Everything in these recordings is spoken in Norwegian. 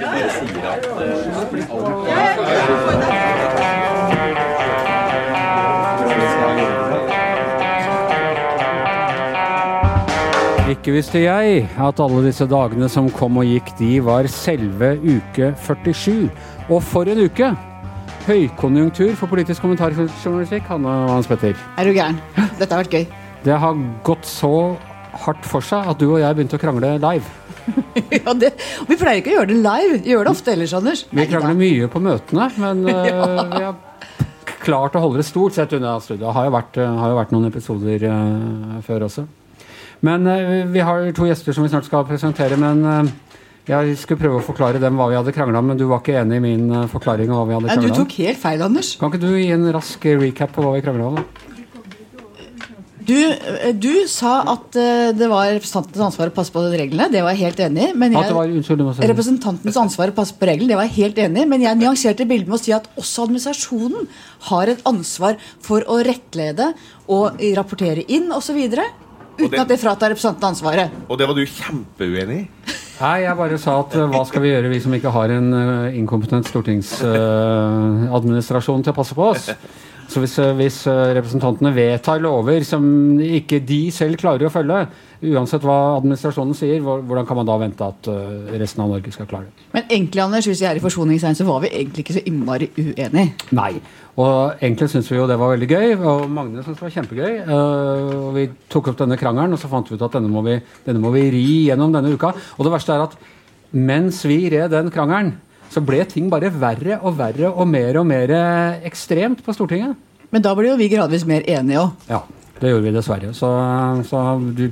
bare sier at Ikke visste jeg at alle disse dagene som kom og gikk, de var selve uke 47. Og for en uke! Høykonjunktur for politisk kommentarjournalistikk, Hanne og Hans Petter. Er du gæren? Dette har vært gøy. Det har gått så hardt for seg at du og jeg begynte å krangle live. ja, det, vi pleier ikke å gjøre det live. Vi Gjør det ofte ellers, Anders. Vi krangler mye på møtene, men uh, vi har klart å holde det stort sett unna studio. Det har jo vært, uh, har jo vært noen episoder uh, før også. Men vi har to gjester som vi snart skal presentere. men... Jeg skulle prøve å forklare dem hva vi hadde krangla om, men du var ikke enig i min forklaring. av hva vi hadde krangla om. Du tok helt feil, Anders. Kan ikke du gi en rask recap på hva vi krangla om? Du, du, sa at det var representantens ansvar å passe på reglene. Det var jeg helt enig i. Men jeg, var, unnskyld, representantens ansvar å passe på reglene, det var jeg helt enig i. Men jeg nyanserte bildet med å si at også administrasjonen har et ansvar for å rettlede og rapportere inn osv. Uten det, at det fratar representanten ansvaret. Og det var du kjempeuenig i? Nei, jeg bare sa at uh, hva skal vi gjøre, vi som ikke har en inkompetent stortingsadministrasjon uh, til å passe på oss? Så hvis, hvis, representantene vedtar lover som ikke de selv klarer å følge, uansett hva administrasjonen sier, hvordan kan man da vente at resten av Norge skal klare det? Men egentlig, Anders, hvis vi er i forsoningstegn, så var vi egentlig ikke så innmari uenige. Nei. Og egentlig syntes vi jo det var veldig gøy, og Magne syntes det var kjempegøy. Og Vi tok opp denne krangelen, og så fant vi ut at denne må vi, denne må vi ri gjennom denne uka. Og det verste er at mens vi red den krangelen, så ble ting bare verre og verre og mer og mer ekstremt på Stortinget. Men da ble jo vi gradvis mer enige òg. Ja, det gjorde vi dessverre. Så, så du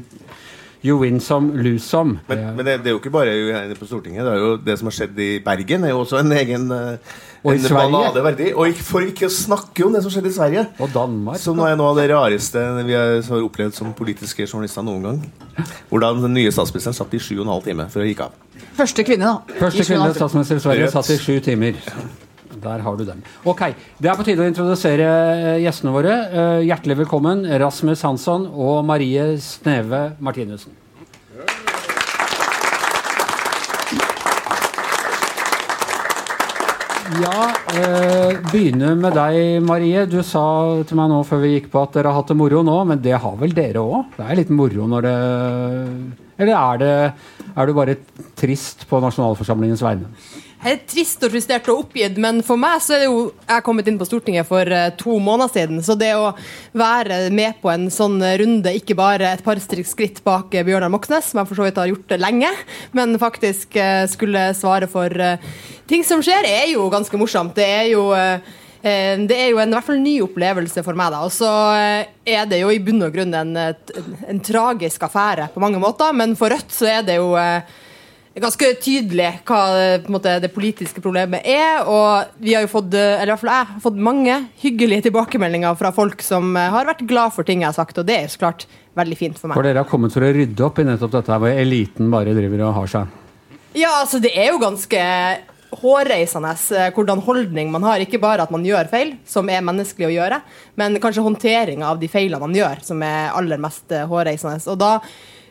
You win some, lose some. Men, men det, det, er jo ikke bare på Stortinget. Det er jo det som har skjedd i Bergen, er jo også en egen uh, og i Sverige. Verdig. Og for ikke å snakke om det som skjedde i Sverige. Og Danmark. Som er noe av det rareste vi har opplevd som politiske journalister noen gang. Hvordan den nye statsministeren satt i sju og en halv time før hun gikk av. Første kvinne, da. Første kvinne statsminister i Sverige satt i sju timer. Der har du dem. Ok, Det er på tide å introdusere eh, gjestene våre. Eh, hjertelig velkommen Rasmus Hansson og Marie Sneve Martinussen. Ja, eh, begynne med deg, Marie. Du sa til meg nå før vi gikk på at dere har hatt det moro nå, men det har vel dere òg? Det er litt moro når det Eller er, det, er du bare trist på nasjonalforsamlingens vegne? Er trist og frustrert og oppgitt, men for meg så er det jo Jeg kommet inn på Stortinget for uh, to måneder siden, så det å være med på en sånn runde, ikke bare et par skritt bak uh, Bjørnar Moxnes, som jeg for så vidt har gjort lenge, men faktisk uh, skulle svare for ting som skjer, er jo ganske morsomt. Det er jo det er jo en i hvert fall ny opplevelse for meg. da, og Så er det jo i bunn og grunn en, en, en tragisk affære på mange måter, men for Rødt så er det jo ganske tydelig hva måte, det politiske problemet er. Og vi har jo fått, eller i hvert fall jeg har fått mange hyggelige tilbakemeldinger fra folk som eh, har vært glad for ting jeg har sagt, og det er så klart veldig fint for meg. For dere har kommet for å rydde opp i nettopp dette hvor eliten bare driver og har seg? Ja, altså det er jo ganske hårreisende eh, hvordan holdning man har. Ikke bare at man gjør feil, som er menneskelig å gjøre, men kanskje håndteringa av de feilene man gjør, som er aller mest eh, hårreisende. Og da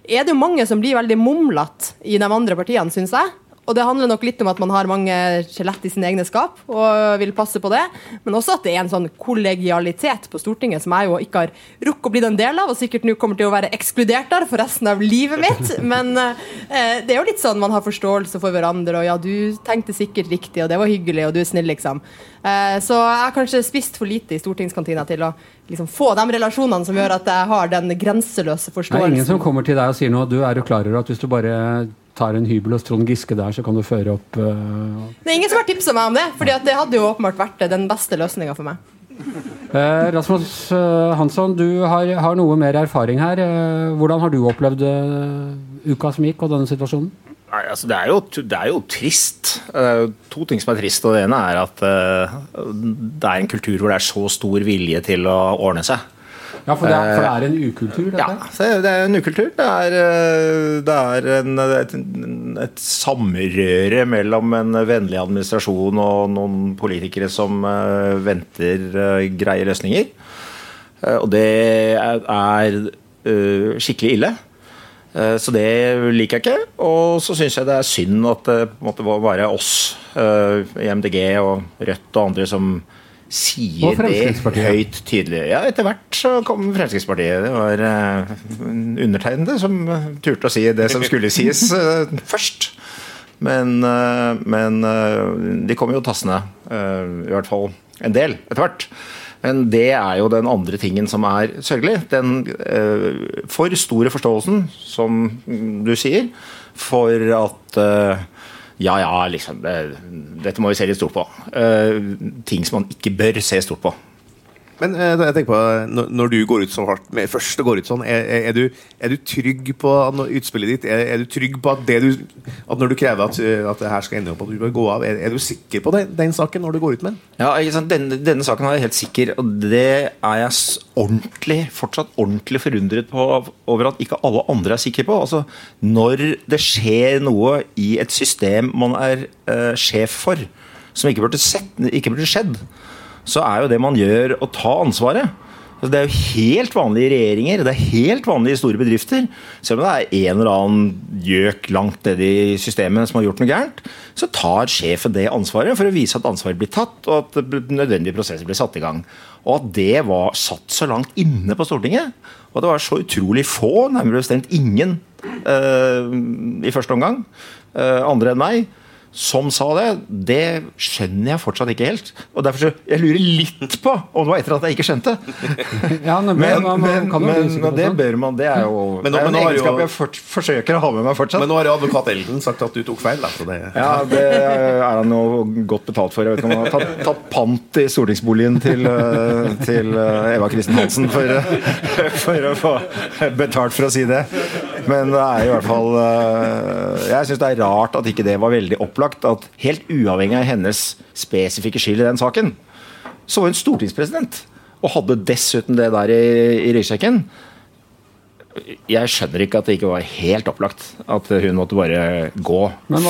er det jo mange som blir veldig mumlete i de andre partiene, syns jeg. Og det handler nok litt om at man har mange skjelett i sine egne skap og vil passe på det. Men også at det er en sånn kollegialitet på Stortinget som jeg jo ikke har rukket å bli en del av, og sikkert nå kommer til å være ekskludert der for resten av livet mitt. Men eh, det er jo litt sånn man har forståelse for hverandre, og ja, du tenkte sikkert riktig, og det var hyggelig, og du er snill, liksom. Eh, så jeg har kanskje spist for lite i stortingskantina til å liksom få de relasjonene som gjør at jeg har den grenseløse forståelsen. Det er ingen som kommer til deg og sier noe, du er jo klar over at hvis du bare tar en hybel hos Trond Giske der, så kan du føre opp uh... Det er ingen som har tipsa meg om det, for det hadde jo åpenbart vært den beste løsninga for meg. Eh, Rasmus uh, Hansson, du har, har, noe mer erfaring her. Uh, hvordan har du opplevd uka som gikk, og denne situasjonen? Nei, altså det, er jo, det er jo trist. to ting som er trist. og Det ene er at det er en kultur hvor det er så stor vilje til å ordne seg. Ja, for det, er, for det er en ukultur? Dette? Ja, det er en ukultur. Det er, eh, det er en, et, et, samrøre mellom en vennlig administrasjon og noen politikere som venter greie løsninger. Og det er skikkelig ille. Eh, Så det liker jeg ikke. Og så syns jeg det er synd at det var bare oss eh, i MDG og Rødt og andre som sier det høyt tydelig. Ja, etter hvert så kom Fremskrittspartiet. Det var eh, undertegnede som turte å si det som skulle sies først. Men, men de kom jo tassende, i hvert fall en del, etter hvert. Men det er jo den andre tingen som er sørgelig. Den eh, for store forståelsen, som du sier, for at eh, ja, ja, liksom, det, dette må vi se litt stort på. Eh, ting som man ikke bør se stort på. Men eh, jeg tenker på, når, du går ut så hardt med først og går ut sånn, er, er, du, er du trygg på utspillet ditt er, er du trygg på at du At når du krever at, eh, at det her skal ende opp at du bør gå av, er, du sikker på den, den saken når du går ut med den? Ja? Denne, denne saken er jeg helt sikker, og det er jeg ordentlig, fortsatt ordentlig forundret på over at ikke alle andre er sikre på. Altså, når det skjer noe i et system man er uh, sjef for, som ikke burde, sett, ikke burde skjedd, så er jo det man gjør å ta ansvaret. Det er jo helt vanlige regjeringer, det er helt vanlige store bedrifter. Selv om det er en eller annen gjøk langt nede i systemet som har gjort noe gærent, så tar sjefen det ansvaret for å vise at ansvaret blir tatt, og at nødvendige prosesser blir satt i gang. Og at det var satt så langt inne på Stortinget, og at det var så utrolig få, nærmere bestemt ingen, eh, i første omgang, eh, andre enn meg, som sa det, det skjønner jeg fortsatt ikke helt. Og derfor så, Jeg lurer litt på om det var etter at jeg ikke skjønte. Ja, men, Men, man, man men, men, det bør man. Det er jo Men nå- det er men en egenskap jeg for, forsøker å ha med meg fortsatt. Men nå har jo advokat Elden sagt at du tok feil. Da, det, ja, det er han jo godt betalt for. Jeg vet ikke om han har tatt, tatt pant i stortingsboligen til, eh, til eh, Eva Kristin Hansen for, eh, for å få betalt for å si det. Men det er i hvert fall eh, Jeg syns det er rart at ikke det var veldig opplagt. At helt uavhengig av hennes spesifikke skyld i den saken, så var hun stortingspresident. Og hadde dessuten det der i, i ryggsekken. Jeg skjønner ikke at det ikke var helt opplagt at hun måtte bare gå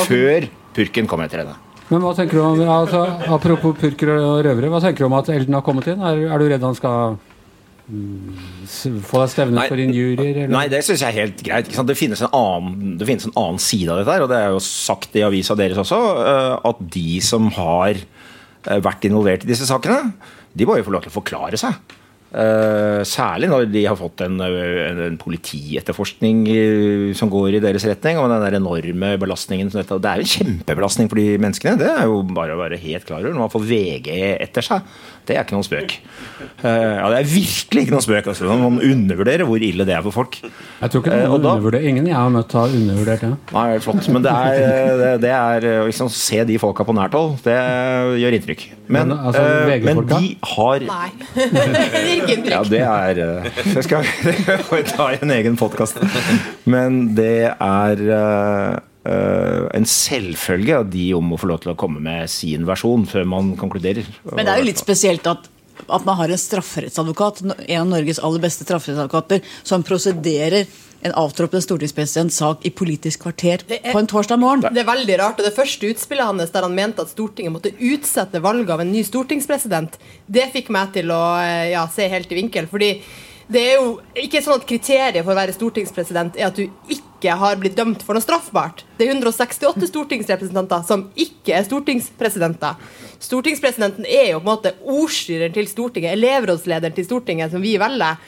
før purken kom etter henne. Men hva tenker du om, altså, Apropos purker og røvere, hva tenker du om at Elden har kommet inn? Er, er du redd han skal få deg stevnet Nei. for injurier? eller? Nei, det syns jeg er helt greit. Det, finnes en annen, det finnes en annen side av dette, her, og det er jo sagt i avisa deres også, eh, at de som har eh, vært involvert i disse sakene, de må jo få lov til å forklare seg. Eh, særlig når de har fått en, en, en politietterforskning som går i deres retning, og den der enorme belastningen som dette Det er jo en kjempebelastning for de menneskene. Det er jo bare å være helt klar over. Når man får VG etter seg, det er ikke noen spøk. Eh, ja, det er virkelig ikke noen spøk. Altså. Man undervurderer hvor ille det er for folk. Jeg tror ikke Eh, noen da- undervurderer Ingen jeg har møtt har undervurdert det. Nei, det er flott. Men det er, det, det er å liksom, se de folka på nært hold, det gjør inntrykk. Men, Men, altså, eh, men de har Nei. det. Ja, det er eh, Det skal vi ta i en egen podkast. Men det er eh, eh, en selvfølge at de om å få lov til å komme med sin versjon før man konkluderer. Men det er jo litt spesielt at, at man har en strafferettsadvokat, en av Norges aller beste strafferettsadvokater, som prosederer en avtroppende stortingspresidents sak i Politisk kvarter er- på en torsdag morgen. Det er veldig rart. og Det første utspillet hans der han mente at Stortinget måtte utsette valget av en ny stortingspresident, det fikk meg til å eh, ja, se helt i vinkel. fordi det er jo ikke sånn at kriteriet for å være stortingspresident er at du ikke har blitt dømt for noe straffbart. Det er 168 stortingsrepresentanter som ikke er stortingspresidenter. Stortingspresidenten er jo på en måte ordstyreren til Stortinget, elevrådslederen til Stortinget, som vi velger.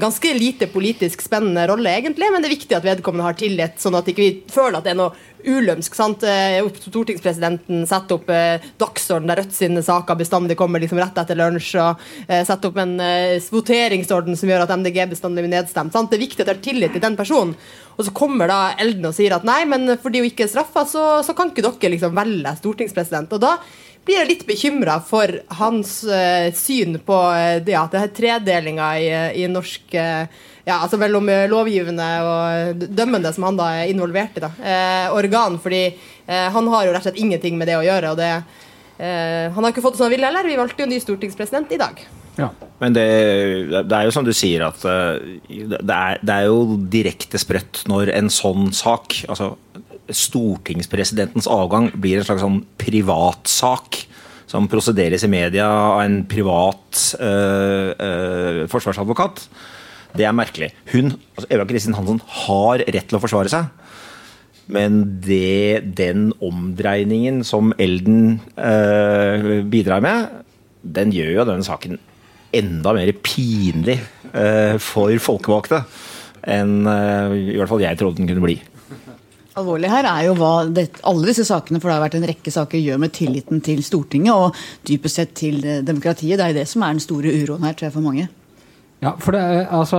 Ganske lite politisk spennende rolle, egentlig, men det er viktig at vedkommende har tillit, sånn at ikke vi føler at det er noe ulømsk. sant? Eh, Stortingspresidenten setter opp eh, dagsorden der Rødt sine saker bestandig kommer liksom rett etter lunsj, og eh, setter opp en eh, voteringsorden som gjør at MDG bestandig blir nedstemt. sant? Det er viktig at det har tillit til den personen. Og så kommer da Elden og sier at nei, men fordi hun ikke er straffa, så, så kan ikke dere liksom velge stortingspresident. Og da blir jeg litt bekymra for hans uh, syn på uh, ja, det her tredelinga i, i norsk uh, ja, altså mellom eh, lovgivende og dømmende, som han da er involvert i, da, eh, organ. Fordi eh, han har jo rett og slett ingenting med det å gjøre. og det eh, Han har ikke fått det som han ville heller. Vi valgte jo ny stortingspresident i dag. Ja. Men det, det er jo som du sier at eh, det er, det er jo direkte sprøtt når en sånn sak, altså stortingspresidentens avgang, blir en slags sånn privatsak som prosederes i media av en privat øh, øh, forsvarsadvokat. Det er merkelig. Hun, altså Eva Kristin Hansen har rett til å forsvare seg. Men det, den omdreiningen som Elden øh, bidrar med, den gjør jo denne saken enda mer pinlig eh, for folkevalgte enn eh, i hvert fall jeg trodde den kunne bli. Alvorlig her er jo hva det, alle disse sakene, for det har vært en rekke saker, gjør med tilliten til Stortinget og dypest sett til eh, demokratiet. Det er jo det som er den store uroen her, tror jeg, for mange. Ja, for det, altså,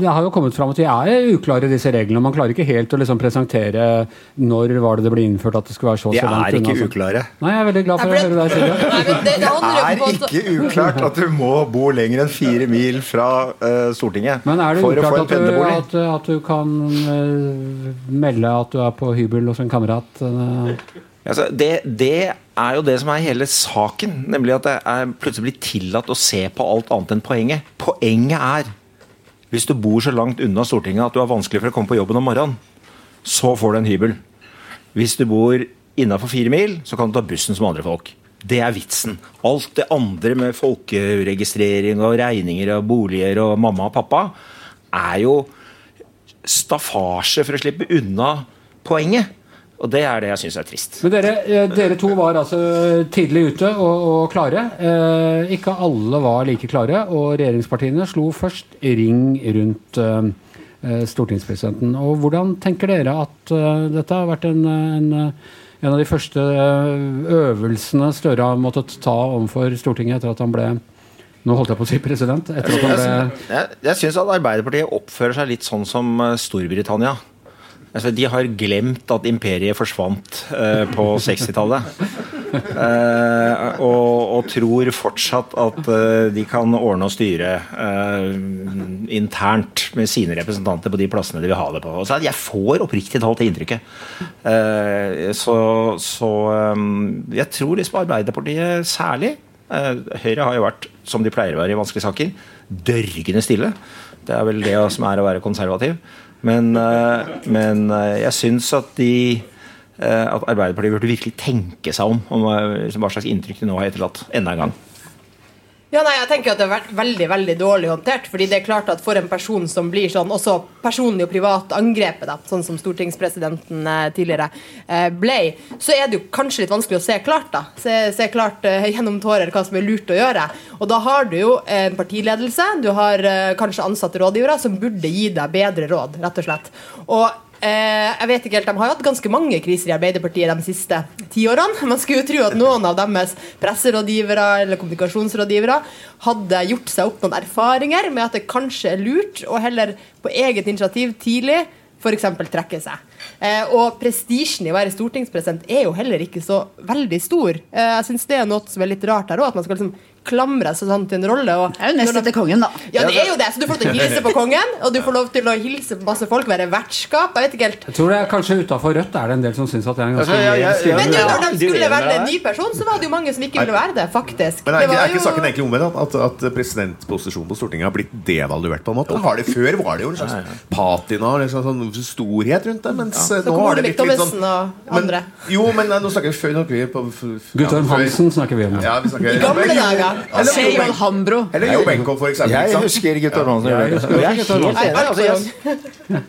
det har jo kommet fram at de er uklare, disse reglene. Man klarer ikke helt å liksom presentere når var det det ble innført at det skulle være så De så langt er ikke unna. uklare. Nei, jeg er veldig glad for å høre deg si det. Nei, det, det er ikke uklart at du må bo lenger enn fire mil fra uh, Stortinget Men er det for å få uklart en at du, pendlerbolig. at, at du kan uh, melde at du er på hybel hos en kamerat? eh? Altså, det, det er jo det som er hele saken. Nemlig at det er plutselig blir tillatt å se på alt annet enn poenget. Poenget er hvis du bor så langt unna Stortinget at du har vanskelig for å komme på jobben om morgenen, så får du en hybel. Hvis du bor innafor fire mil, så kan du ta bussen som andre folk. Det er vitsen. Alt det andre med folkeregistrering og regninger og boliger og mamma og pappa er jo staffasje for å slippe unna poenget. Og det er det jeg syns er trist. Men dere, eh, dere to var altså tidlig ute og, og klare. Eh, ikke alle var like klare, og regjeringspartiene slo først ring rundt eh, eh, stortingspresidenten. Og hvordan tenker dere at eh, dette har vært en, en, en av de første eh, øvelsene Støre har måttet ta overfor Stortinget etter at han ble nå holdt jeg på å si president. Etter at han ble Jeg, jeg syns at Arbeiderpartiet oppfører seg litt sånn som Storbritannia. Altså, de har glemt at imperiet forsvant eh, på 60-tallet. Eh, og, og tror fortsatt at eh, de kan ordne og styre eh, internt med sine representanter på de plassene de vil ha det på. Og så jeg får oppriktig talt det inntrykket. Eh, så så eh, jeg tror liksom Arbeiderpartiet særlig Høyre har jo vært, som de pleier å være i vanskelige saker, dørgende stille. Det er vel det som er å være konservativ. Men, eh, men eh, jeg syns at de eh, at Arbeiderpartiet burde virkelig tenke seg om, om hva slags inntrykk de nå har etterlatt. Enda en gang. Ja, nei, jeg tenker at Det har vært veldig veldig dårlig håndtert. fordi det er klart at For en person som blir sånn også personlig og privat angrepet, da, sånn som stortingspresidenten eh, tidligere eh, ble, så er det jo kanskje litt vanskelig å se klart. da, Se, se klart eh, gjennom tårer hva som er lurt å gjøre. Og Da har du jo en partiledelse, du har eh, kanskje ansatte rådgivere som burde gi deg bedre råd, rett og slett. Og Eh, jeg vet ikke helt, De har hatt ganske mange kriser i Arbeiderpartiet de siste ti årene. Man skulle jo tro at noen av deres presserådgivere eller kommunikasjonsrådgivere hadde gjort seg opp noen erfaringer med at det kanskje er lurt å heller på eget initiativ tidlig f.eks. trekke seg. Eh, og prestisjen i å være stortingspresident er jo heller ikke så veldig stor. Eh, jeg syns det er noe som er litt rart her òg, at man skal liksom klamre seg sånn til en rolle. Og Det er jo nesten til kongen, da. ja, det er jo det. Så du får lov til å hilse på kongen, og du får lov til å hilse på masse folk, være vertskap. Jeg vet ikke helt. Jeg tror det er kanskje utafor Rødt er det en del som syns at det er en ganske ja, ja, ja, stil. Men du, Ja, når de skulle velge en ny person, så var det jo mange som ikke ville være det, faktisk. Men er Det ikke, er ikke saken egentlig omvendt? At, at presidentposisjonen på Stortinget har blitt devaluert? på en måte? Har det, før var det jo en slags patina liksom, sånn storhet rundt det. Mens eh, Så nå har det blitt litt sånn. Men, jo, men nå snakker vi før snakker vi på, f- f- Guttorm Hansen snakker vi om. Ja, vi snakker I gamle dager. Eller Se Jo John Benko, Hambro. eller Jo Benko, for eksempel. Jeg husker Guttorm Hansen. Ja, jeg er helt enig.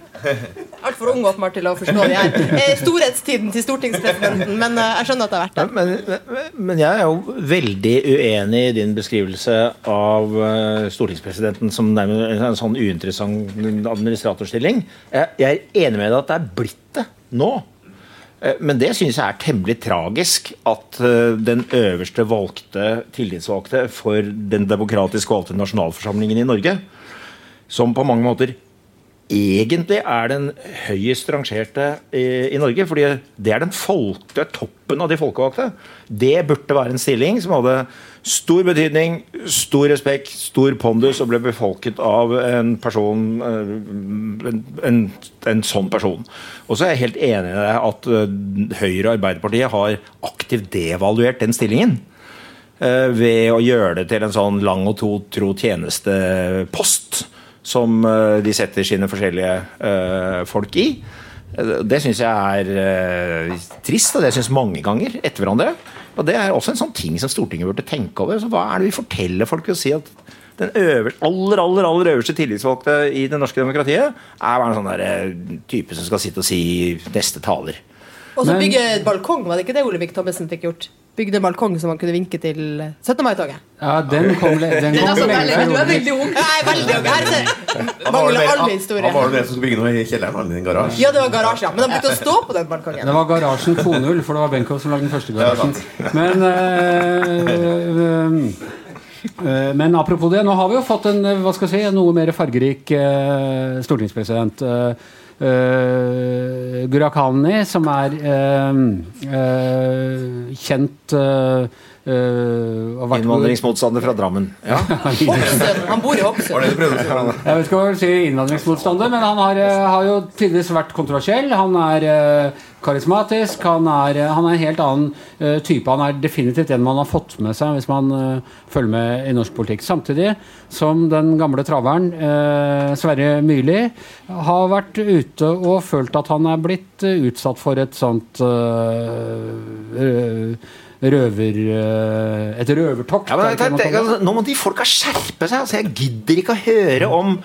Altfor ung åpenbart til å forstå det her. Eh, Storhetstiden til stortingspresidenten, men eh, jeg skjønner at det har vært det. men, men, men jeg er jo veldig uenig i din beskrivelse av eh, stortingspresidenten som en sånn uinteressant administratorstilling. Jeg, jeg er enig med deg at det er blitt det nå. Eh, Men det syns jeg er temmelig tragisk at eh, den øverste valgte tillitsvalgte for den demokratisk valgte nasjonalforsamlingen i Norge, som på mange måter egentlig er den høyest rangerte i, i Norge. fordi det er den folkte toppen av de folkevalgte. Det burde være en stilling som hadde stor betydning, stor respekt, stor pondus og ble befolket av en person eh, en, en, en sånn person. Og så er jeg helt enig i deg at eh, Høyre og Arbeiderpartiet har aktivt devaluert den stillingen eh, ved å gjøre det til en sånn lang og to, tro tjenestepost som de setter sine forskjellige folk i. Det syns jeg er trist, og det syns mange ganger etter hverandre. Og det er også en sånn ting som Stortinget burde tenke over. Så hva er det vi forteller folk å si at den øver, aller, aller, aller øverste tillitsvalgte i det norske demokratiet, er bare en sånn der, eh, type som skal sitte og si neste taler. Og så bygge balkong, var det ikke det Olemic Thommessen fikk gjort? Bygde en balkong som man kunne vinke til 17. mai-toget. Ja, den kom, le- den kom altså, veldig, du er veldig ung. Jeg er veldig ung. Her er mangler alle historier. han- var jo den som skulle bygge noe i kjelleren, i en garasje. Ja, det var garasje, ja. Men han brukte å stå på den balkongen. Det var Garasjen 2.0, for det var Benkow som lagde den første garasjen. Men, øh, eh, men apropos det, nå har vi jo fått en eh, hva skal jeg si, noe mer fargerik eh, stortingspresident. Uh, Gurakhani, som er eh, eh, kjent eh, eh, vært- Innvandringsmotstander fra Drammen. Ja. Han bor i Hokksund. Var det du si? Jeg vet ikke hva jeg vil si innvandringsmotstander, men han har, eh, har jo tidligere vært kontroversiell. Han er uh, karismatisk. Han er, han er en helt annen uh, type. Han er definitivt en man har fått med seg hvis man følger med i norsk politikk. Samtidig som den gamle traveren eh, Sverre Myrli har vært ute og følt at han er blitt utsatt for et sånt uh, eh, Røver... eh, et røvertokt. Ja, men, det jeg, det jeg, det? altså, nå må de folka skjerpe seg. Altså, jeg gidder ikke å høre om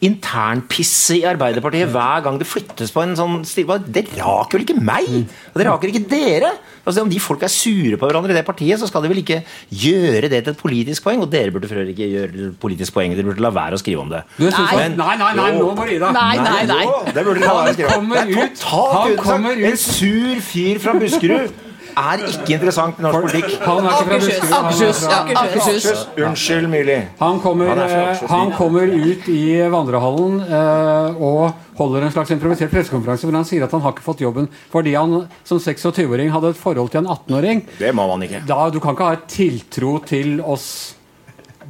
internpisset i Arbeiderpartiet hver gang det flyttes på en sånn stil. Det raker vel ikke meg? Og det raker ikke dere? Altså, om de folk er sure på hverandre i det partiet, så skal de vel ikke gjøre det til et politisk poeng? Og dere burde for øvrig ikke gjøre det politisk poeng. Dere burde la være å skrive om det. Nei. Men, nei, nei, nei, nå må du gi deg. Nei, nei, nei. Jo, Det burde dere la være å skrive om. Det er ut- totalt han uinteressant. kommer ut- En sur fyr fra Buskerud er ikke interessant i norsk politikk. Han er ikke fra. Buskerud. er Akershus. Ja, Akershus. Unnskyld, Myrli. Han kommer, Han fra eh, han kommer ut i vandrehallen eh, og holder en slags improvisert pressekonferanse hvor han sier at han har ikke fått jobben fordi han som 26-åring hadde et forhold til en 18-åring. Det må man ikke. Da, Du kan ikke ha et tiltro til oss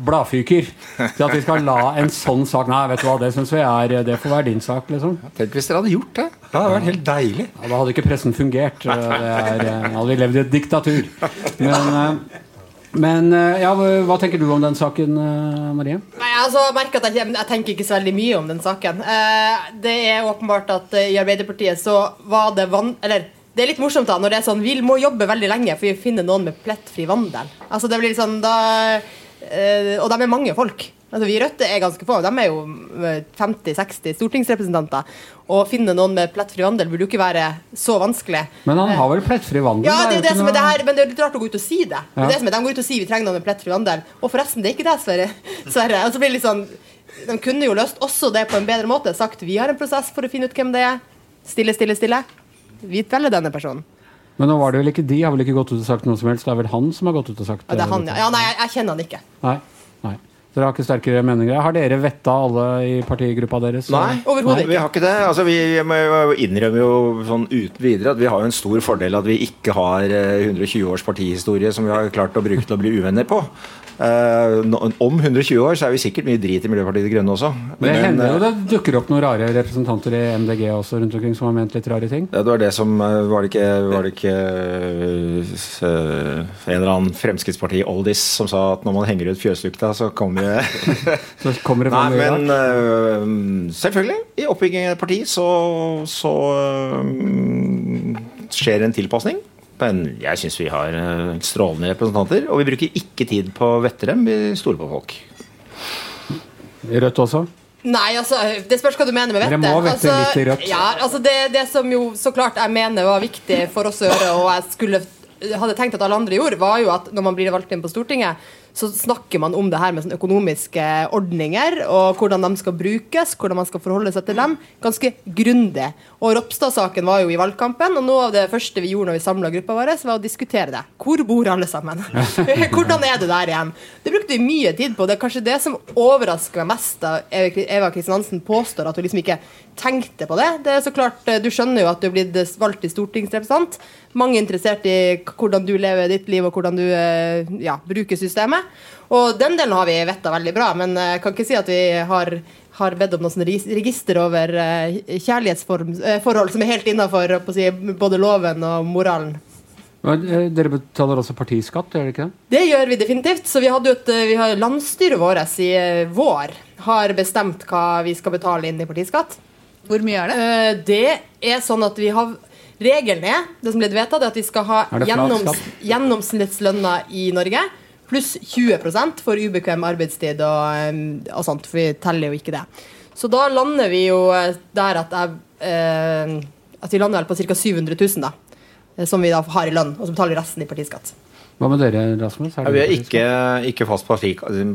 bladfyker til at vi skal la en sånn sak Nei, vet du hva, det syns vi er Det får være din sak, liksom. Tenk hvis dere hadde gjort det. Det hadde vært helt deilig. Ja, da hadde ikke pressen fungert. Eh, Det er, eh, da hadde vi levd i et diktatur. Men, eh, men ja, hva tenker du om den saken, Marie? Nei, altså, jeg merker at jeg, jeg tenker ikke så veldig mye om den saken. Eh, det er åpenbart at i Arbeiderpartiet så var det vann... Eller det er litt morsomt da, når det er sånn Vi må jobbe veldig lenge for å finne noen med plettfri vandel. Altså, det blir sånn da Og de er mange folk. Altså, vi i Rødt er ganske få. De er jo eh, 50-60 stortingsrepresentanter. Å finne noen med plettfri vandel burde jo ikke være så vanskelig. Men han har vel plettfri vandel? Ja, det er jo det som er det her, men det er litt rart å gå ut og si det. det, Ja. er det som er, de går ut og sier vi trenger noen med plettfri vandel. Og forresten, det er ikke det, Sverre. Sverre. Og så blir det litt sånn, De kunne jo løst også det på en bedre måte. Sagt vi har en prosess for å finne ut hvem det er. Stille, stille, stille. Vi velger denne personen. Men nå var det vel ikke de, har vel ikke gått ut og sagt noe som helst. Det er vel han som har gått ut og sagt Ja, det er han, ja. ja nei, jeg, jeg kjenner han ikke. Nei. Dere har ikke sterkere meninger? Har dere vetta alle i partigruppa deres? Nei, Overhodet vi har ikke det. Altså, vi innrømmer jo sånn uten videre at vi har en stor fordel at vi ikke har eh, 120 års partihistorie som vi har klart å bruke til å bli uvenner på. Eh, om 120 år så er vi sikkert mye drit i Miljøpartiet De Grønne også. Det hender jo eh, det dukker opp noen rare representanter i MDG også rundt omkring som har ment litt rare ting. ja, det var det som eh, Var det ikke, var det ikke en eller annen Fremskrittsparti-oldis som sa at når man henger ut fjøslukta, så kommer det Så kommer det Nei, fram mye men selvfølgelig. I oppbygging av et parti så, så skjer en tilpasning. Men jeg syns vi har øh, strålende representanter. Og vi bruker ikke tid på å vette dem, vi stoler på folk. Rødt også? Nei, altså, Det spørs hva du mener med Dere vettet. må vette altså, litt i rødt. Ja, altså det, det som jo så klart jeg mener var viktig for oss å gjøre, og jeg skulle hadde tenkt at alle andre gjorde, var jo at når man blir valgt inn på Stortinget, så snakker man om det her med sånne økonomiske ordninger, og hvordan de skal brukes, hvordan man skal forholde seg til dem, ganske grundig. Og Ropstad-saken var jo i valgkampen, og noe av det første vi gjorde når vi samla gruppa vår, var å diskutere det. Hvor bor alle sammen? hvordan er det der igjen? Det brukte vi mye tid på. Det er kanskje det som overrasker meg mest da Eva Kristin Hansen påstår at hun liksom ikke tenkte på det. Det er så klart, Du skjønner jo at du er blitt valgt til stortingsrepresentant. Mange er interessert i hvordan du lever ditt liv og hvordan du eh, ja, bruker systemet. Og den delen har vi vetta veldig bra, men jeg kan ikke si at vi har, har bedt om noe sånn register over eh, kjærlighetsforhold som er helt innafor si, både loven og moralen. Eh, Dere betaler også partiskatt, gjør dere ikke det? Det gjør vi definitivt. Så vi hadde et, eh, vi har Landsstyret vårt i eh, vår har bestemt hva vi skal betale inn i partiskatt. Hvor mye er det? Uh, Det er sånn at vi har Regelen er det som ble vedtatt, er at vi skal ha gjennoms, gjennomsnittslønna i Norge pluss 20% for ubekvem arbeidstid og, eh, og sånt, for vi teller jo ikke det. Så da lander vi jo eh, der at jeg eh, At vi lander vel på ca. 700 000, da. Som vi da har i lønn, og så betaler vi resten i partiskatt. Hva med dere, Rasmus? Ja, vi har ikke, ikke fast parti,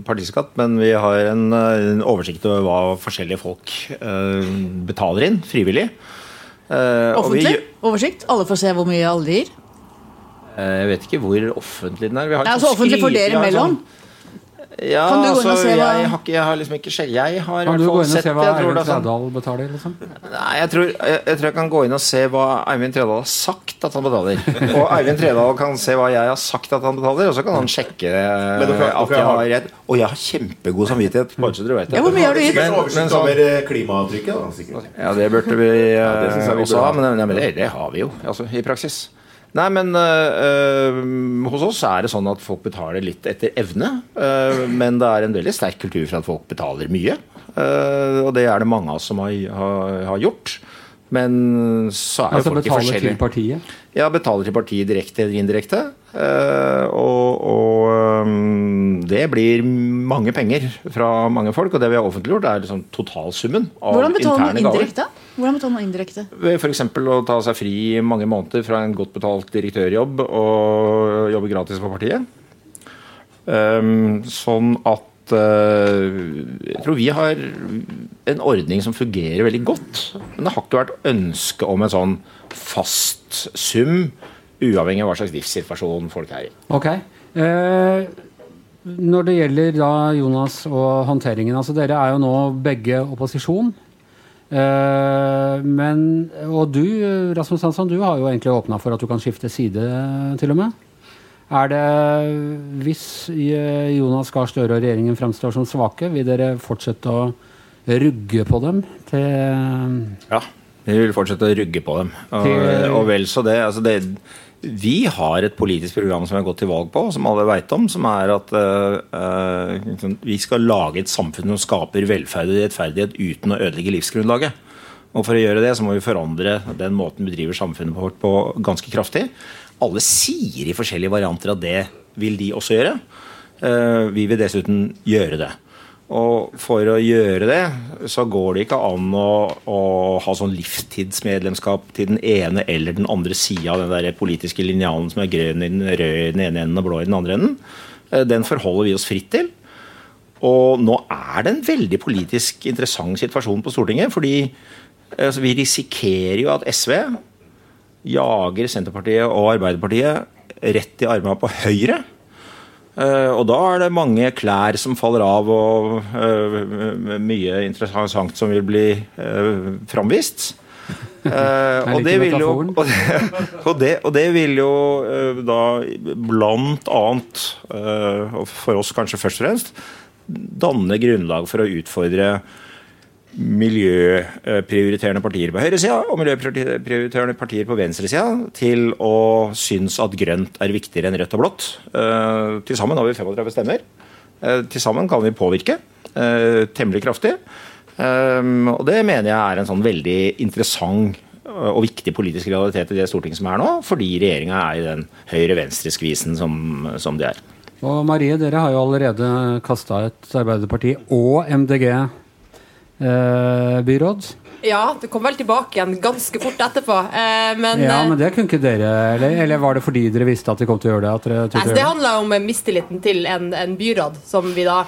partiskatt, men vi har en, en oversikt over hva forskjellige folk uh, betaler inn frivillig. Eh, og vi- Offentlig oversikt. Alle får se hvor mye alle gir. eh, jeg vet ikke hvor offentlig den er. Vi har Ja, altså offentlig for dere imellom. sånn- Ja, Kan du gå inn og altså, se hva- jeg, har ikke, jeg har liksom ikke. Jeg har i Kan du gå inn og sett se hva Eivind sånn- betaler? Liksom? Nei, jeg tror, jeg, jeg tror jeg kan gå inn og se hva Eivind Tredal har sagt at han betaler. Og Eivind Tredal kan se hva jeg har sagt at han betaler, og så kan han sjekke eh, Men dere- at jeg har- rett. Og jeg har kjempegod samvittighet, bare så dere vet det. Ja, hvor mye har du gitt? Men- men sånn- over eh, klimaavtrykket, da. Sikkert. Ja, det burde vi ja, det vi også ha, ha. men, men det, det har vi jo altså, i praksis. Nei, men øh, hos oss er det sånn at folk betaler litt etter evne. øh, men det er en veldig sterk kultur for at folk betaler mye. øh, og det er det mange av oss som har, har, har gjort. Men så er jo Altså folk i forskjellige Altså betaler til partiet? Ja, betaler til partiet direkte eller indirekte. øh, og og det blir mange penger fra mange folk. Og det vi har offentliggjort, er liksom totalsummen av Hvordan interne gaver. indirekte? Hvordan betaler man indirekte? Ved f.eks. å ta seg fri mange måneder fra en godt betalt direktørjobb og jobbe gratis på partiet. Ehm, sånn at eh, Jeg tror vi har en ordning som fungerer veldig godt. Men det har ikke vært ønske om en sånn fast sum, uavhengig av hva slags livssituasjon folk er i. Ok. Eh, når det gjelder da Jonas og håndteringen altså Dere er jo nå begge opposisjon. Eh, men, og du, Rasmus Hansson, du har jo egentlig åpna for at du kan skifte side, til og med. Er det, Hvis eh, Jonas Gahr Støre og regjeringen fremstår som svake, vil dere fortsette å rugge på dem til Ja, vi vil fortsette å rugge på dem. Og, og vel så det, altså det. Vi har et politisk program som vi har gått til valg på, som alle veit om, som er at uh, eh, vi skal lage et samfunn som skaper velferd og rettferdighet uten å ødelegge livsgrunnlaget. Og For å gjøre det så må vi forandre den måten vi driver samfunnet vårt på ganske kraftig. Alle sier i forskjellige varianter at det vil de også gjøre. Uh, Vi vil dessuten gjøre det. Og for å gjøre det, så går det ikke an å, å ha sånn livstidsmedlemskap til den ene eller den andre sida av den der politiske linjalen som er grønn i den røde i den ene enden og blå i den andre enden. Eh, Den forholder vi oss fritt til. Og nå er det en veldig politisk interessant situasjon på Stortinget. Fordi eh, altså, vi risikerer jo at SV jager Senterpartiet og Arbeiderpartiet rett i armene på Høyre. Eh, og da er det mange klær som faller av, og eh, mye interessant som vil bli uh, framvist. Eh, og, det vil jo, og, det, og, det, vil jo eh, da blant annet, eh, og for oss kanskje først og fremst, danne grunnlag for å utfordre miljøprioriterende partier på høyresida og miljøprioriterende partier på venstresida til å synes at grønt er viktigere enn rødt og blått. Uh, til sammen har vi 35 stemmer. Uh, til sammen kan vi påvirke eh, temmelig kraftig. Og det mener jeg er en sånn veldig interessant eh, og viktig politisk realitet i det Stortinget som er nå, fordi regjeringa er i den høyre-venstre-skvisen som, som de er. Og Marie, dere har jo allerede kasta et Arbeiderparti- og MDG-byråd. Ja, det kom vel tilbake igjen ganske fort etterpå. Eh, men, ja, eh, men det kunne ikke dere, eller, eller var det fordi dere visste at de kom til å gjøre det? At dere Nei, det handla om mistilliten til en, en byråd, som vi da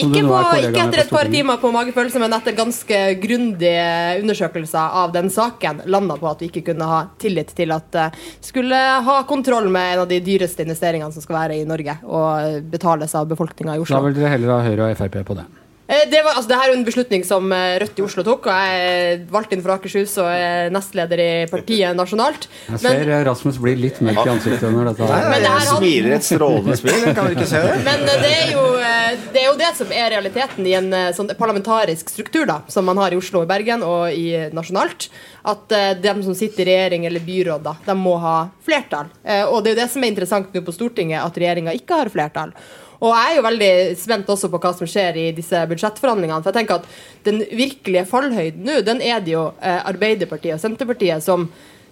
ikke, på, ikke etter et par timer på magefølelse, men etter ganske grundige undersøkelser av den saken, landa på at vi ikke kunne ha tillit til at uh, skulle ha kontroll med en av de dyreste investeringene som skal være i Norge, og betales av befolkninga i Oslo. Da vil dere heller ha Høyre og Frp på det. Eh, Det, var, altså, det her er jo en beslutning som eh, Rødt i Oslo tok, og jeg er valgt inn for Akershus og er nestleder i partiet nasjonalt. Jeg ser men, Rasmus blir litt mørk i ansiktet under dette. her. Men det her han- smiler et strålende smil, kan vi ikke se det? Men eh, det er, jo, eh, det er jo det som er realiteten i en eh, sånn parlamentarisk struktur da, som man har i Oslo og Bergen og i eh, nasjonalt. At eh, de som sitter i regjering eller byråd, da, de må ha flertall. Eh, Og det er jo det som er interessant nå på Stortinget, at regjeringa ikke har flertall. Og jeg er jo veldig spent også på hva som skjer i disse budsjettforhandlingene. For jeg tenker at den virkelige fallhøyden nå, den er det jo eh, Arbeiderpartiet og Senterpartiet som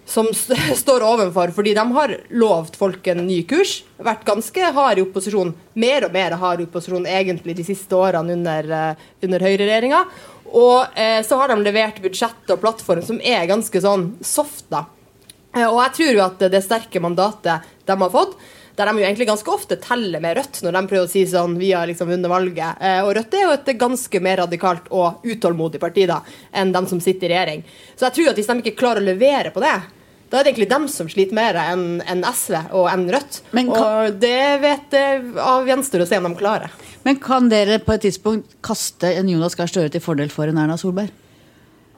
som st står overfor, fordi de har lovt folk en ny kurs. Vært ganske hard i opposisjon. Mer og mer hard i opposisjon egentlig de siste årene under, uh, under høyreregjeringa. Og eh, så har de levert budsjett og plattform som er ganske sånn soft, da. Eh, og jeg tror jo at det sterke mandatet de har fått, der de jo egentlig ganske ofte teller med Rødt når de prøver å si sånn vi har liksom vunnet valget. Eh, og Rødt er jo et ganske mer radikalt og utålmodig parti da, enn de som sitter i regjering. Så jeg tror at hvis de ikke klarer å levere på det, da er det egentlig dem som sliter mer enn en SV og enn Rødt. Men kan- og det vet jeg av gjenstår å se om de klarer. Men kan dere på et tidspunkt kaste en Jonas Gahr Støre til fordel for en Erna Solberg?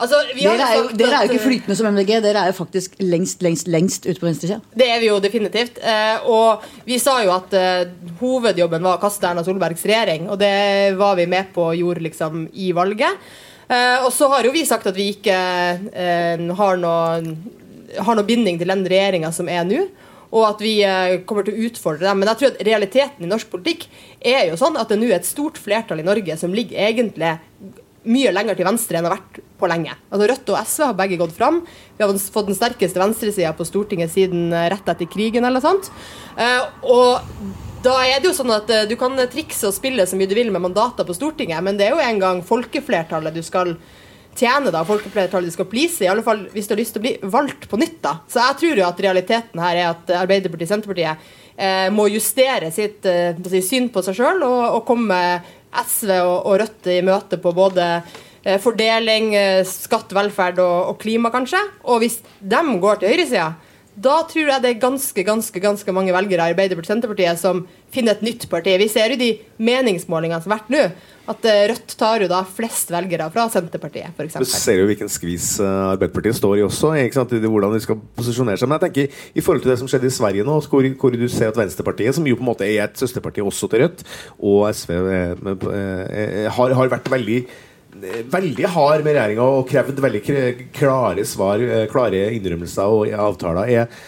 Altså, vi har Dere er, jo, dere er jo ikke flytende som MDG, dere er jo faktisk lengst, lengst, lengst ute på venstresida. Det er vi jo definitivt. Eh, og vi sa jo at eh, hovedjobben var å kaste Erna Solbergs regjering, og det var vi med på og gjorde liksom i valget. Eh, og så har jo vi sagt at vi ikke eh, har noe har noe binding til den regjeringa som er nå. Og at vi kommer til å utfordre dem. Men jeg tror at realiteten i norsk politikk er jo sånn at det nå er et stort flertall i Norge som ligger egentlig mye lenger til venstre enn det har vært på lenge. Altså Rødt og SV har begge gått fram. Vi har fått den sterkeste venstresida på Stortinget siden eh, rett etter krigen eller sånt. Eh, og da er det jo sånn at eh, du kan trikse og spille så mye du vil med mandater på Stortinget, men det er jo en gang folkeflertallet du skal tjene, da. Folkeflertallet du skal please, i alle fall hvis du har lyst til å bli valgt på nytt, da. Så jeg tror jo at realiteten her er at Arbeiderpartiet og Senterpartiet eh, må justere sitt eh, syn på seg sjøl og, og komme SV og, og Rødt i møte på både eh, fordeling, eh, skatt, velferd og, og klima, kanskje. Og hvis de går til høyresida, da tror jeg det er ganske ganske, ganske mange velgere i Arbeiderpartiet Senterpartiet som finner et nytt parti. Vi ser jo de meningsmålingene som har vært nå, at eh, Rødt tar jo da flest velgere fra Senterpartiet, Du f.eks. ser jo hvilken skvis eh, Arbeiderpartiet står i også. Ikke sant? I Hvordan de skal posisjonere seg. Men jeg tenker i forhold til det som skjedde i Sverige nå, hvor, hvor du ser at Venstrepartiet, som jo på en måte er et søsterparti også til Rødt, og SV eh, har, har vært veldig Veldig hard med regjeringa og krevd veldig klare svar, klare innrømmelser og avtaler. Er,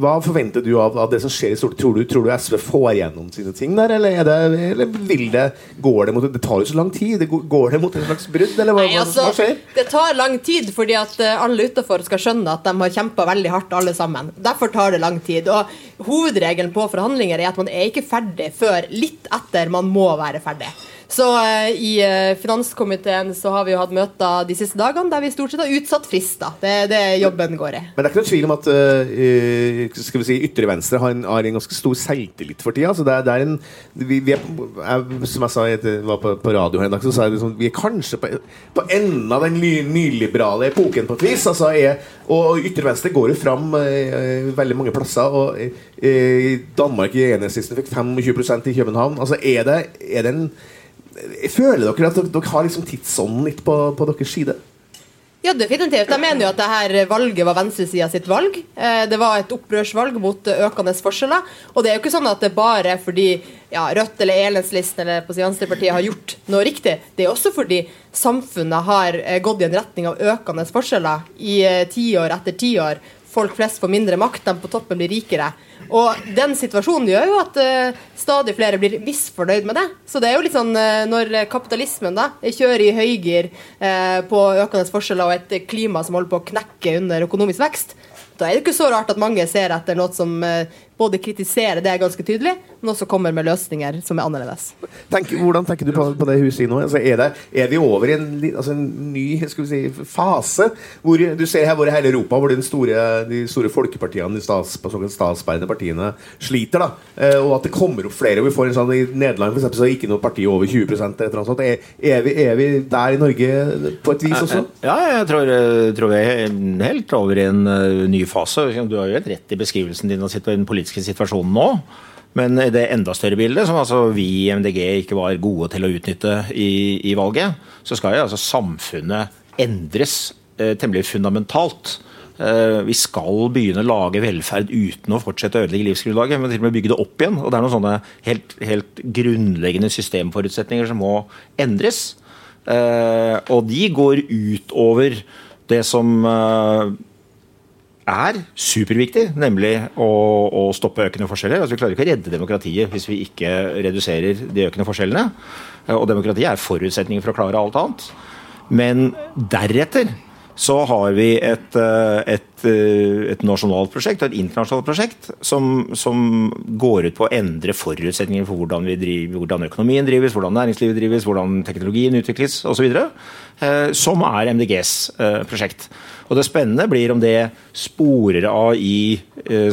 hva forventer du av, av det som skjer i Stortinget? Tror du, tror du SV får gjennom sine ting der, eller, er det, eller vil det, går det mot Det tar jo så lang tid. Det går, det mot en slags brudd, eller hva, Nei, altså, hva skjer? det tar lang tid fordi at eh, alle utenfor skal skjønne at de har kjempa veldig hardt, alle sammen. Derfor tar det lang tid. Og Hovedregelen på forhandlinger er at man er ikke ferdig før litt etter man må være ferdig. Så eh, i eh, finanskomiteen så har vi jo hatt møter de siste dagene der vi stort sett har utsatt frister. Det er det jobben går i. Men det er ikke noe tvil om at uh, skal vi si, ytre venstre har en, har en ganske stor selvtillit for tida. Så det er, det er en, vi, vi er, som jeg sa jeg var på, på radio her en dag, så sa jeg liksom, vi er kanskje på, på enden av den ny, nyliberale epoken på et vis. Altså er, og ytre venstre går jo fram uh, veldig mange plasser. Og uh, Danmark i enhetslisten fikk 25 i København. Altså er det, er det en Føler dere at dere, dere har liksom tidsånden litt på, på deres side? Ja, definitivt. Jeg mener jo at dette valget var venstresida sitt valg. Eh, Det var et opprørsvalg mot økende forskjeller. Og det er jo ikke sånn at det bare er fordi ja, Rødt eller Elenslisten eller på Venstrepartiet har gjort noe riktig. Det er også fordi samfunnet har eh, gått i en retning av økende forskjeller i eh, tiår etter tiår. Folk flest får mindre makt, de på toppen blir rikere. Og den situasjonen gjør jo at uh, stadig flere blir misfornøyd med det. Så det er jo litt sånn uh, når kapitalismen da kjører i høygir uh, på økende forskjeller og et klima som holder på å knekke under økonomisk vekst, da er det ikke så rart at mange ser etter noe som både kritiserer det er ganske tydelig, men også kommer med løsninger som er annerledes. Tenk, hvordan tenker du på, på det huset nå? Altså, er, det, er vi over i en, altså en ny skal vi si, fase? Hvor du ser her hvor i hele Europa hvor den store, de store folkepartiene, de stats, såkalt statsbærende partiene, sliter. da eh, Og at det kommer opp flere. Vi får en sånn, I Nederland for eksempel, så er ikke noe parti over 20 eller et eller annet sånt. Er, er, vi, er vi der i Norge på et vis også? Ja, jeg tror, tror vi er helt over i en eh, ny fase. Du har jo helt rett i beskrivelsen din av situ- den politiske situasjonen nå. Men i det enda større bildet, som altså vi i MDG ikke var gode til å utnytte i, i valget, så skal jo altså samfunnet endres eh, temmelig fundamentalt. Eh, vi skal begynne å lage velferd uten å fortsette å ødelegge livsgrunnlaget, men til og med bygge det opp igjen. Og det er noen sånne helt, helt grunnleggende systemforutsetninger som må endres. Eh, og de går utover det som eh, er superviktig, nemlig å, å stoppe økende forskjeller. Altså, vi klarer ikke å redde demokratiet hvis vi ikke reduserer de økende forskjellene. Og demokratiet er forutsetningen for å klare alt annet. Men deretter så har vi et, eh, et, eh, et nasjonalt prosjekt og et internasjonalt prosjekt som, som, går ut på å endre forutsetningene for hvordan, driver, hvordan økonomien drives, hvordan næringslivet drives, hvordan teknologien utvikles osv. Eh, som er MDGs prosjekt. Og Det spennende blir om det sporer av i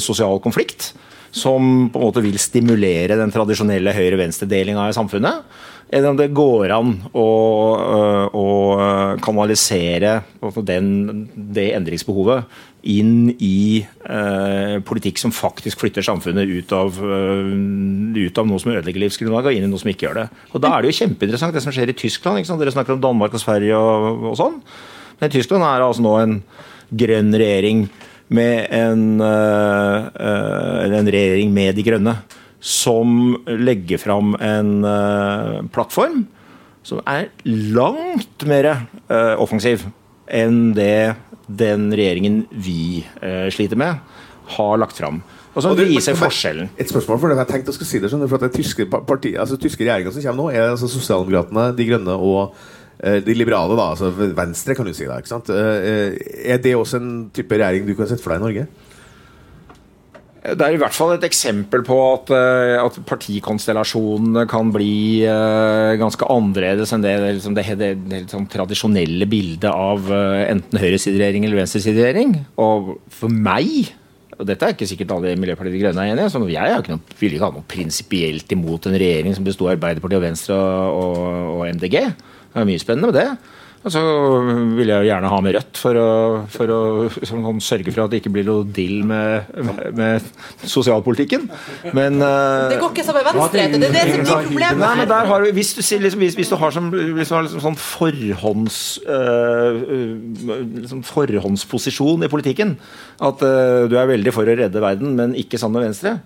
sosial konflikt, som på en måte vil stimulere den tradisjonelle høyre-venstre-delinga i samfunnet eller om det går an å, øh, å kanalisere den, det endringsbehovet inn i eh, politikk som faktisk flytter samfunnet ut av, uh, ut av noe som ødelegger livsgrunnlaget, og inn i noe som ikke gjør det. Og Da er det jo kjempeinteressant det som skjer i Tyskland. Dere snakker om Danmark og Sverige og, og sånn. Men Tyskland er altså nå en grønn regjering med en, en regjering med de grønne som legger fram en uh, plattform som er langt mer uh, offensiv enn det den regjeringen vi uh, sliter med, har lagt fram. Og som viser forskjellen. Et spørsmål for det, jeg tenkte jeg skulle si det, for at det tyske, parti, altså, tyske regjeringa som kommer nå, er altså Sosialdemokratene, De Grønne og de liberale, da, altså Venstre, kan du si. da, ikke sant? Er det også en type regjering du kan sette for deg i Norge? Det er i hvert fall et eksempel på at, eh, at partikonstellasjonene kan bli uh, ganske annerledes enn det, liksom det, det, det sånn tradisjonelle bildet av uh, enten høyresideregjering eller venstresideregjering. Og for meg og dette er ikke sikkert alle i Miljøpartiet De Grønne er enig i. Jeg er ikke noe, vil ikke ha noe prinsipielt imot en regjering som består av Arbeiderpartiet og Venstre og, og MDG. Det er mye spennende med det. Og så vil jeg jo gjerne ha med Rødt for å, for å sånn, sørge for at det ikke blir noe dill med, med, med sosialpolitikken. Men uh, Det går ikke sammen med Venstre. Det er det som blir problemet. Nei, men der har du, hvis, du, liksom, hvis, hvis du har, som, hvis du har liksom sånn forhånds, uh, liksom forhåndsposisjon i politikken, at uh, du er veldig for å redde verden, men ikke sammen med Venstre,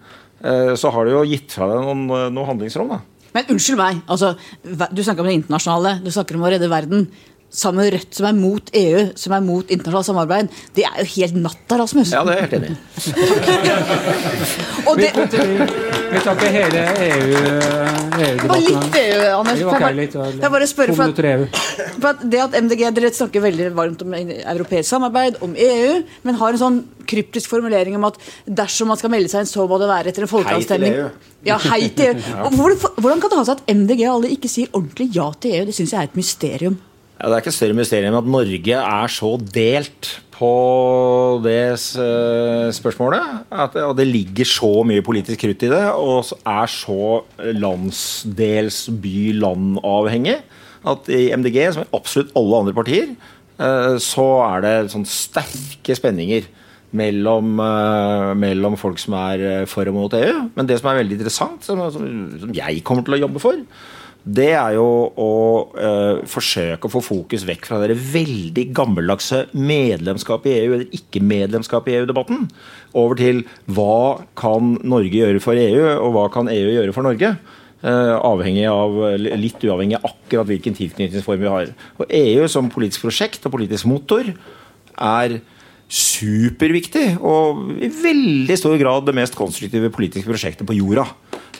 så har du jo gitt fra deg noen, noe handlingsrom. da. Men unnskyld meg, altså, du snakker om det internasjonale, du snakker om å redde verden sammen med Rødt, som er mot EU, som er mot internasjonalt samarbeid, det er jo helt natta, Rasmus. Ja, det er helt enig i. vi tar ikke hele EU-debatten. EU det var litt EU, Anders. Det var litt, jeg bare spør, for at, for at det at MDG dere snakker veldig varmt om europeisk samarbeid, om EU, men har en sånn kryptisk formulering om at dersom man skal melde seg inn, så må det være etter en folkeavstemning. Hei til EU. Ja, hei til EU. Hvordan, hvordan kan det ha seg at MDG og alle ikke sier ordentlig ja til EU? Det syns jeg er et mysterium. Ja, det er ikke større mysterium at Norge er så delt på det spørsmålet. At, og det ligger så mye politisk krutt i det, og er så landsdels by-land-avhengig at i MDG, som i absolutt alle andre partier, eh, så er det sånn sterke spenninger mellom, eh, mellom folk som er for og mot EU. Men det som er veldig interessant, som, som jeg kommer til å jobbe for, det er jo å øh, forsøke å få fokus vekk fra det veldig gammeldagse medlemskap i EU eller ikke-medlemskap i EU-debatten, over til hva kan Norge gjøre for EU, og hva kan EU gjøre for Norge? Uh, avhengig av, litt uavhengig av akkurat hvilken tilknytningsform vi har. Og EU som politisk prosjekt og politisk motor er superviktig, og i veldig stor grad det mest konstruktive politiske prosjektet på jorda.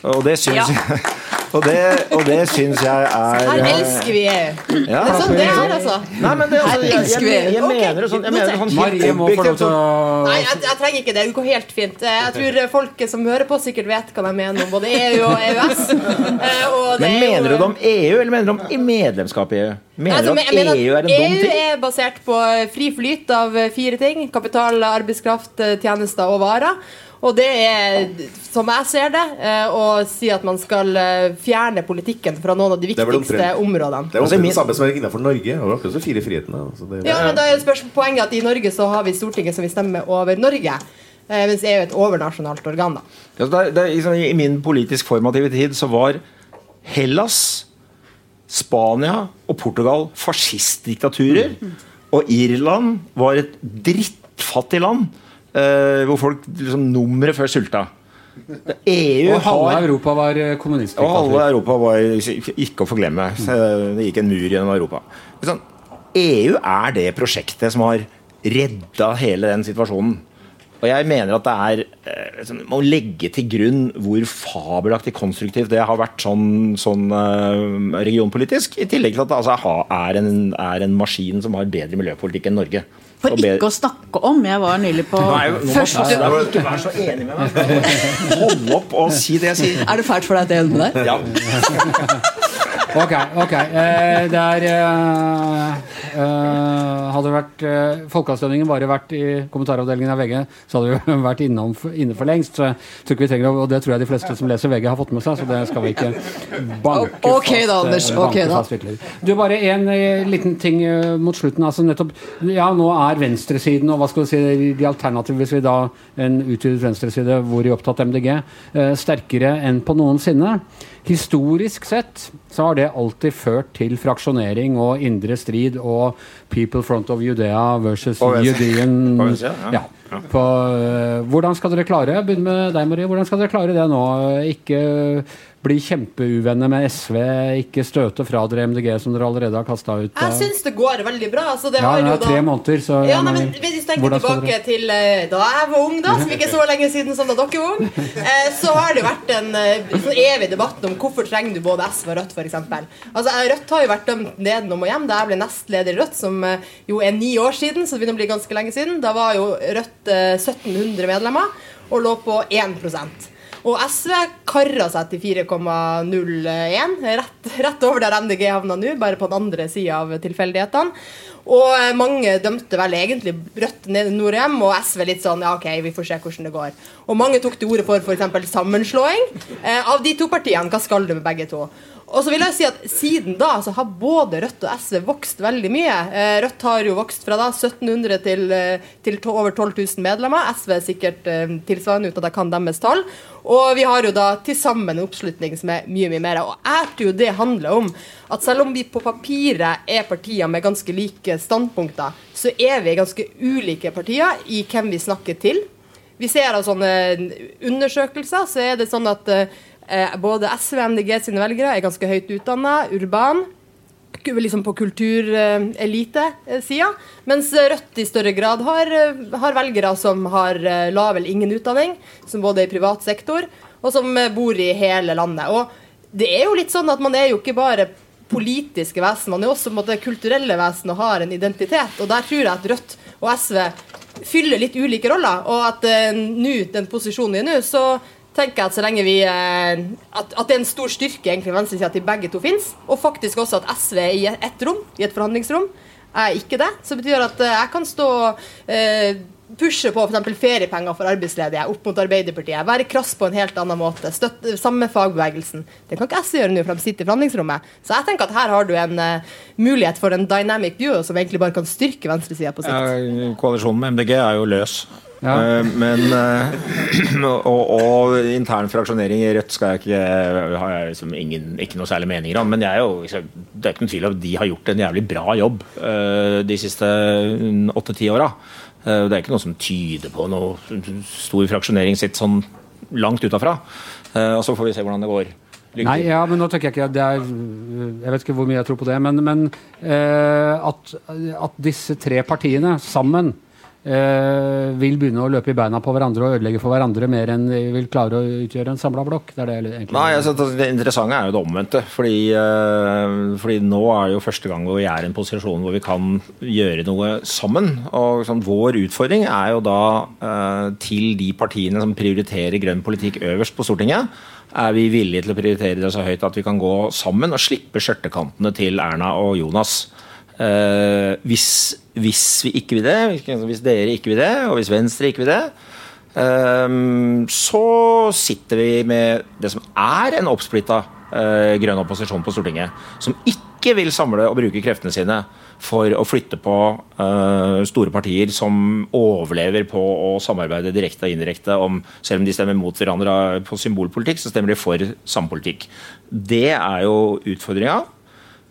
Og det syns ja. og det, og det syns jeg er Her elsker vi EU. Ja. Det er sånn det er, altså. Nei, men det, altså jeg, jeg, jeg, jeg mener det sånn, jeg mener sånn Marie må få lov til å Nei, jeg, jeg, trenger ikke det. Det går helt fint. Jeg tror folk som hører på, sikkert vet hva de mener om både EU og EØS. Eh, og men mener du det om EU, eller mener du om medlemskap i EU? Mener du altså, at EU er en dum ting? EU er basert på fri flyt av fire ting. Kapital, arbeidskraft, tjenester og varer. Og det er, som jeg ser det, eh, å si at man skal eh, fjerne politikken fra noen av de viktigste områdene. Det er jo altså, det samme som er innenfor Norge. Og akkurat så fire frihetene. Altså det, ja, men da er spørsmålet poenget at i Norge så har vi Stortinget som vi stemmer over Norge. Eh, mens EU er et overnasjonalt organ. da. Ja, det, det, liksom, I min politisk formative tid så var Hellas, Spania og Portugal fascistdiktaturer. Mm. Og Irland var et drittfattig land Uh, hvor folk liksom Nummeret før sulta. EU og halve har, Europa var eh, kommunistdiktatur. Og halve Europa var ikke å forglemme. Det gikk en mur gjennom Europa. Sånn, EU er det prosjektet som har redda hele den situasjonen. Og jeg mener at det er eh, liksom, å legge til grunn hvor fabelaktig konstruktivt det har vært sånn, sånn eh, regionpolitisk. I tillegg til at det altså, er, en, er en maskin som har bedre miljøpolitikk enn Norge. For ikke å snakke om. Jeg var nylig på Nei, første å ikke være så enig med meg. Hold opp og si det jeg sier. Er det fælt for deg at jeg er med deg? Ja. Ok, ok. Eh, det er eh, eh, Hadde vært eh, folkeavstemningen bare vært i kommentaravdelingen av VG, så hadde vi vært innom, inne for lengst. Så jeg tror ikke vi trenger å, Og det tror jeg de fleste som leser VG, har fått med seg, så det skal vi ikke banke Ok da, Anders, eh, ok banke da. fast ytterligere. Du, bare en eh, liten ting eh, mot slutten. Altså nettopp Ja, nå er venstresiden, og hva skal du si, de alternative, hvis vi da en utvidet venstreside hvor i opptatt MDG, eh, sterkere enn på noensinne. Historisk sett så har det alltid ført til fraksjonering og indre strid og People Front of Judea versus Judean ja. På, uh, hvordan skal dere klare Begynn med deg, Marie. Hvordan skal dere klare det nå? Ikke bli kjempeuvenner med SV, ikke støte fra dere MDG, som dere allerede har kasta ut? Jeg av- syns det går veldig bra. Altså, det ja, har det er tre da måneder, så ja, nei, men Hvis vi tenker tilbake dere- til eh, da jeg var ung, da, som ikke er så lenge siden som da dere var ung, eh, så har det vært en eh, sånn evig debatt om hvorfor trenger du både SV og Rødt, f.eks. Altså, eh, Rødt har jo vært dømt nedenom og hjem da jeg ble nestleder i Rødt, som eh, jo er ni år siden, så det begynner å bli ganske lenge siden. Da var jo Rødt eh, 1700 medlemmer og lå på 1% og SV kara seg til 4,01, rett, rett over der MDG havna nå, bare på den andre sida av tilfeldighetene. Og eh, mange dømte vel egentlig Rødt ned i nord hjem, og SV litt sånn ja, OK, vi får se hvordan det går. Og mange tok til orde for f.eks. sammenslåing. Eh, av de to partiene, hva skal du med begge to? Og så vil jeg si at Siden da så har både Rødt og SV vokst veldig mye. Eh, Rødt har jo vokst fra da 1700 til, eh, til over 12 000 medlemmer. SV er sikkert eh, tilsvarende uten at jeg kan deres tall. Og vi har jo da til sammen en oppslutning som er mye mye mer. Og jeg tror det handler om at selv om vi på papiret er partier med ganske like standpunkter, så er vi ganske ulike partier i hvem vi snakker til. Vi ser av sånne undersøkelser, så er det sånn at eh, både SV og MDG sine velgere er ganske høyt utdanna, urban. Liksom på kulturelite-sida. Mens Rødt i større grad har, eh, har velgere som har eh, lav eller ingen utdanning, som både er i privat sektor, og som eh, bor i hele landet. Og det er jo litt sånn at man er jo ikke bare politiske vesen, man er også på en måte kulturelle vesen og har en identitet. Og der tror jeg at Rødt og SV fyller litt ulike roller. Og at eh, nå, den posisjonen vi er nå, så tenker at så lenge vi eh, at, at det er en stor styrke egentlig venstresida til begge to fins. Og faktisk også at SV er i ett rom, i et forhandlingsrom. Er ikke det. Så det betyr at eh, jeg kan stå eh, pushe på f.eks. feriepenger for arbeidsledige opp mot Arbeiderpartiet. Være krass på en helt annen måte. Støtte samme fagbevegelsen. Det kan ikke SV gjøre nå, for de sitter i forhandlingsrommet. Så jeg tenker at her har du en eh, mulighet for en dynamic duo som egentlig bare kan styrke venstresida på sikt. Ja, Koalisjonen med MDG er jo løs. Ja. Eh, Men eh, og, og intern fraksjonering i Rødt skal jeg ikke har jeg liksom ingen, ikke noe særlig meninger om. Men er jo, det er ikke noen tvil om de har gjort en jævlig bra jobb eh, de siste åtte-ti åra. Eh, Det er ikke noe som tyder på noe stor fraksjonering sitt sånn langt utafra. Eh, Og så får vi se hvordan det går. Lykke Nei, ja, men nå tenker jeg ikke det er Jeg vet ikke hvor mye jeg tror på det, men, men eh, at, at disse tre partiene sammen eh, vil begynne å løpe i beina på hverandre og ødelegge for hverandre mer enn de vil klare å utgjøre en samla blokk. Det det Nei, altså, det det interessante er jo det omvendte. Fordi, eh, fordi nå er det jo første gang hvor vi er i en posisjon hvor vi kan gjøre noe sammen. Og sånn, vår utfordring er jo da eh, til de partiene som prioriterer grønn politikk øverst på Stortinget. Er vi villige til å prioritere det så høyt at vi kan gå sammen og slippe skjørtekantene til Erna og Jonas? Eh, hvis, hvis vi ikke vil det, hvis- dere ikke vil det, og hvis Venstre ikke vil det, Ehm, så sitter vi med det som er en oppsplitta eh, grønn opposisjon på Stortinget. Som ikke vil samle og bruke kreftene sine for å flytte på store partier som overlever på å samarbeide direkte og indirekte om Selv om de stemmer mot hverandre på symbolpolitikk, så stemmer de for samme politikk. Det er jo utfordringa.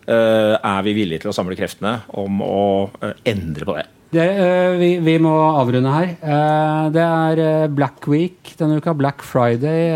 Eh, er vi villige til å samle kreftene om å eh, endre på det? Det, eh, vi, vi må avrunde her. Eh, det er Black Week denne uka. Black Friday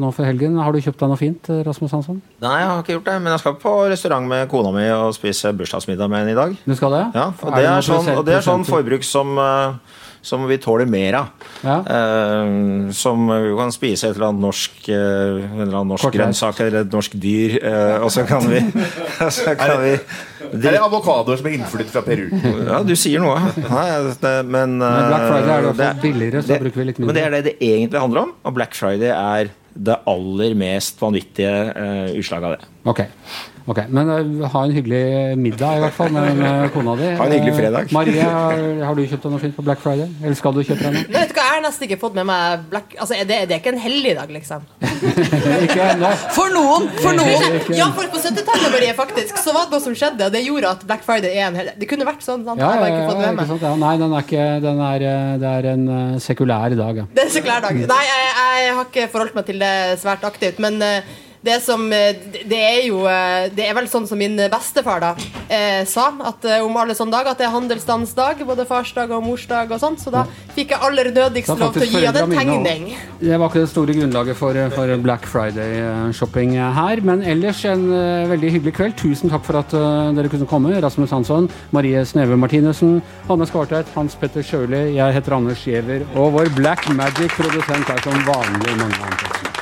nå for helgen. Har du kjøpt deg noe fint, Rasmus Hansson? Nei, jeg har ikke gjort det, men jeg skal på restaurant med kona mi og spise bursdagsmiddag med henne i dag. Du skal det? Ja, Er og det noe er sånn, og det er sånn forbruk som, eh, som vi tåler mer av. Ja. Eh, som vi kan spise et eller annet norsk, eh, en eller annen norsk grønnsak eller et norsk dyr, eh, og så kan vi, så kan vi Er det avokadoer som er innflyttet fra Peru? Ja, du sier noe. Nei, det, men, Men Black Friday er det i hvert fall billigere, så da bruker vi litt Men det er det det egentlig handler om, og Black Friday er det aller mest vanvittige uh, utslaget av det. Ok, ok, Men uh, ha en hyggelig middag, i hvert fall, med, med kona di. Ha en hyggelig fredag. fredag. Marie, har, har du kjøpt deg noe fint på Black Friday? Eller skal du kjøpe deg noe? Vet du hva, Jeg har nesten ikke fått med meg Black Altså, det, det er ikke en helligdag, liksom. Ikke ennå. For noen! For noen! Ja, for på 70-tallet Marie, faktisk, så var det noe som skjedde, og det gjorde at Black Friday er en helligdag. Det kunne vært sånn. sant? Ja, ja, ja, ikke fått det ja, ikke sant? Ja, nei, den er ikke den er, eh, Det er en uh, sekulær dag, ja. Det er en sekulær dag. Nei, jeg, jeg har ikke forholdt meg til det svært aktivt, men eh, det som eh, Det er jo eh, Det er vel sånn som min bestefar da eh, sa, at eh, om alle sånne dager at det er handelsstandens dag, både farsdag og morsdag og sånn, så da fikk jeg aller nødigst lov til å gi han en foreldra mine tegning. Det var ikke det store grunnlaget for, for Black Friday-shopping her. Men ellers en veldig hyggelig kveld. Tusen takk for at dere kunne komme. Rasmus Hansson, Marie Sneve Martinussen, Hanne Skvartveit, Hans Petter Sjøli, jeg heter Anders Giæver, og vår Black Magic-produsent er som vanlig Magne Antonsen.